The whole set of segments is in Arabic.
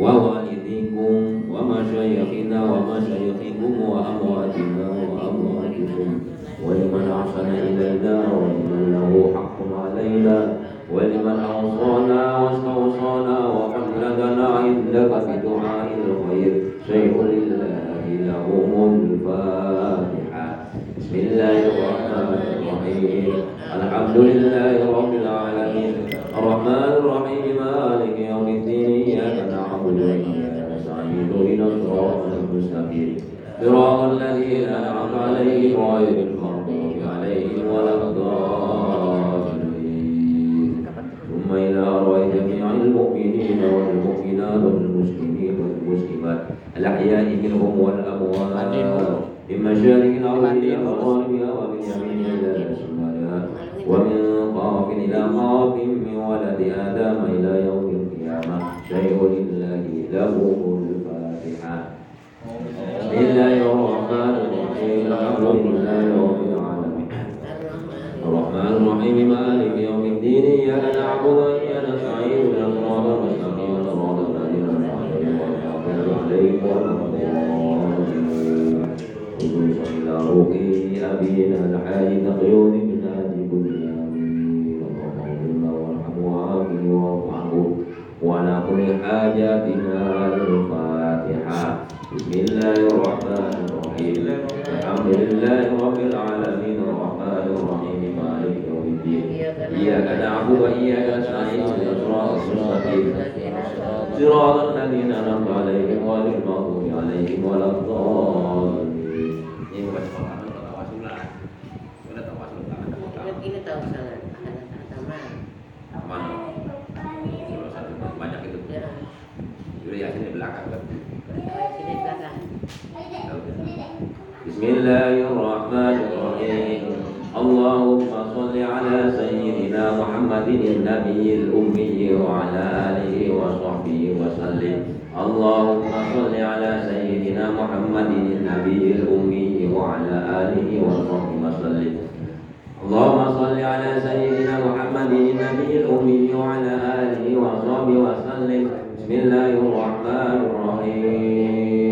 ووالديكم ومشايخنا ومشايخكم وأمواتنا وأمواتكم ولمن أحسن إلينا ولمن له حق علينا ولمن أوصانا واستوصانا وقلدنا عندك بدعاء الخير. شيء لله لهم الفاتحة. بسم الله الرحمن الرحيم. الحمد لله رب العالمين. الرحمن الرحيم. مالك يوم الدين إياك نعبد وإياك نستعين اهدنا الصراط المستقيم. صراط الذين أنعمت عليهم غير المغضوب عليهم ولا الضالين. ثم إلى أرواح جميع المؤمنين والمؤمنات والمسلمين والمسلمات الأحياء منهم والأموات من مشارق الأرض إلى مغاربها ومن يمينها إلى شمالها ومن قاف إلى قاف من ولد آدم إلى يوم القيامة. شيء لله له الفاتحة. بسم الله الرحمن الرحيم الحمد لله رب العالمين الرحمن الرحيم مالك يوم الدين إياك نعبد وإياك نستعين اهدنا الصراط المستقيم صراط الذين أنعمت عليهم غير المغضوب عليهم خصوصا إلى روح أبينا الحاج تقيون من هذه كل آمين اللهم اغفر له وارحمه وعافه واعف عنه وعلى كل حاجاتنا الفاتحة بسم الله الرحمن الرحيم الحمد لله رب العالمين الرحمن الرحيم مالك يوم الدين إياك نعبد وإياك نستعين اهدنا الصراط المستقيم صراط الذين أنعمت عليهم غير المغضوب عليهم ولا الضالين Ini bukan sekolah, بسم الله الرحمن الرحيم. اللهم صل على سيدنا محمد النبي الأمي وعلى آله وصحبه وسلم. اللهم صل على سيدنا محمد النبي الأمي وعلى آله وصحبه وسلم. اللهم صل على سيدنا محمد النبي الأمي وعلى آله وصحبه وسلم. بسم الله الرحمن الرحيم.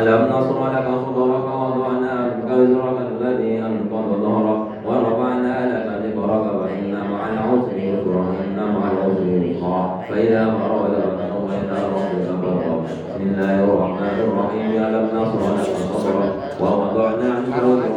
ألم نصر لك صدرك ووضعنا عنك وزرك الذي أنقض ظهرك ورفعنا لك ذكرك فإن مع العسر يسرا إن مع العسر يسرا. فإذا فرغت فانصب إلى ربك فارغب بسم الله الرحمن الرحيم. ألم نصر لك صدرك ووضعنا عنك وزرك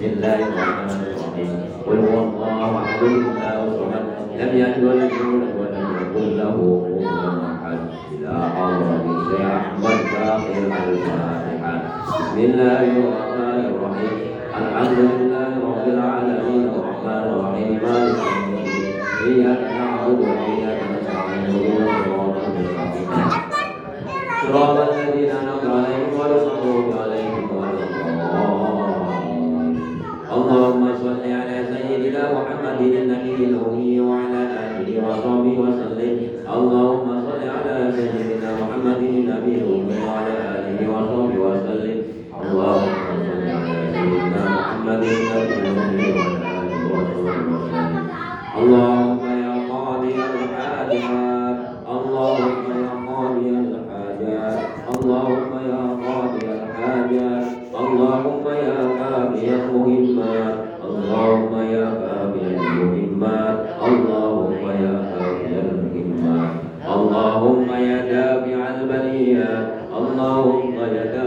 بسم الله الرحمن الرحيم قل هو الله أحد الله الصمد لم يلد ولم يولد ولم يكن له كفوا أحد إلى حضرة الشيخ أحمد باقر الفاتحة بسم الله الرحمن الرحيم. الحمد لله رب العالمين. الرحمن الرحيم. مالك يوم الدين. إياك نعبد وإياك نستعين. اهدنا الصراط المستقيم. صراط الذين أنعمت عليهم غير المغضوب عليهم ولا الضالين. اللهم صل على سيدنا محمد النبي الأمي وعلى آله وصحبه وسلم اللهم صل على سيدنا محمد النبي الأمي وعلى آله وصحبه وسلم اللهم صل على سيدنا محمد النبي الأمي وعلى آله وصحبه وسلم اللهم يا قاضي الحاجات اللهم يا قاضي الحاجات اللهم اللهم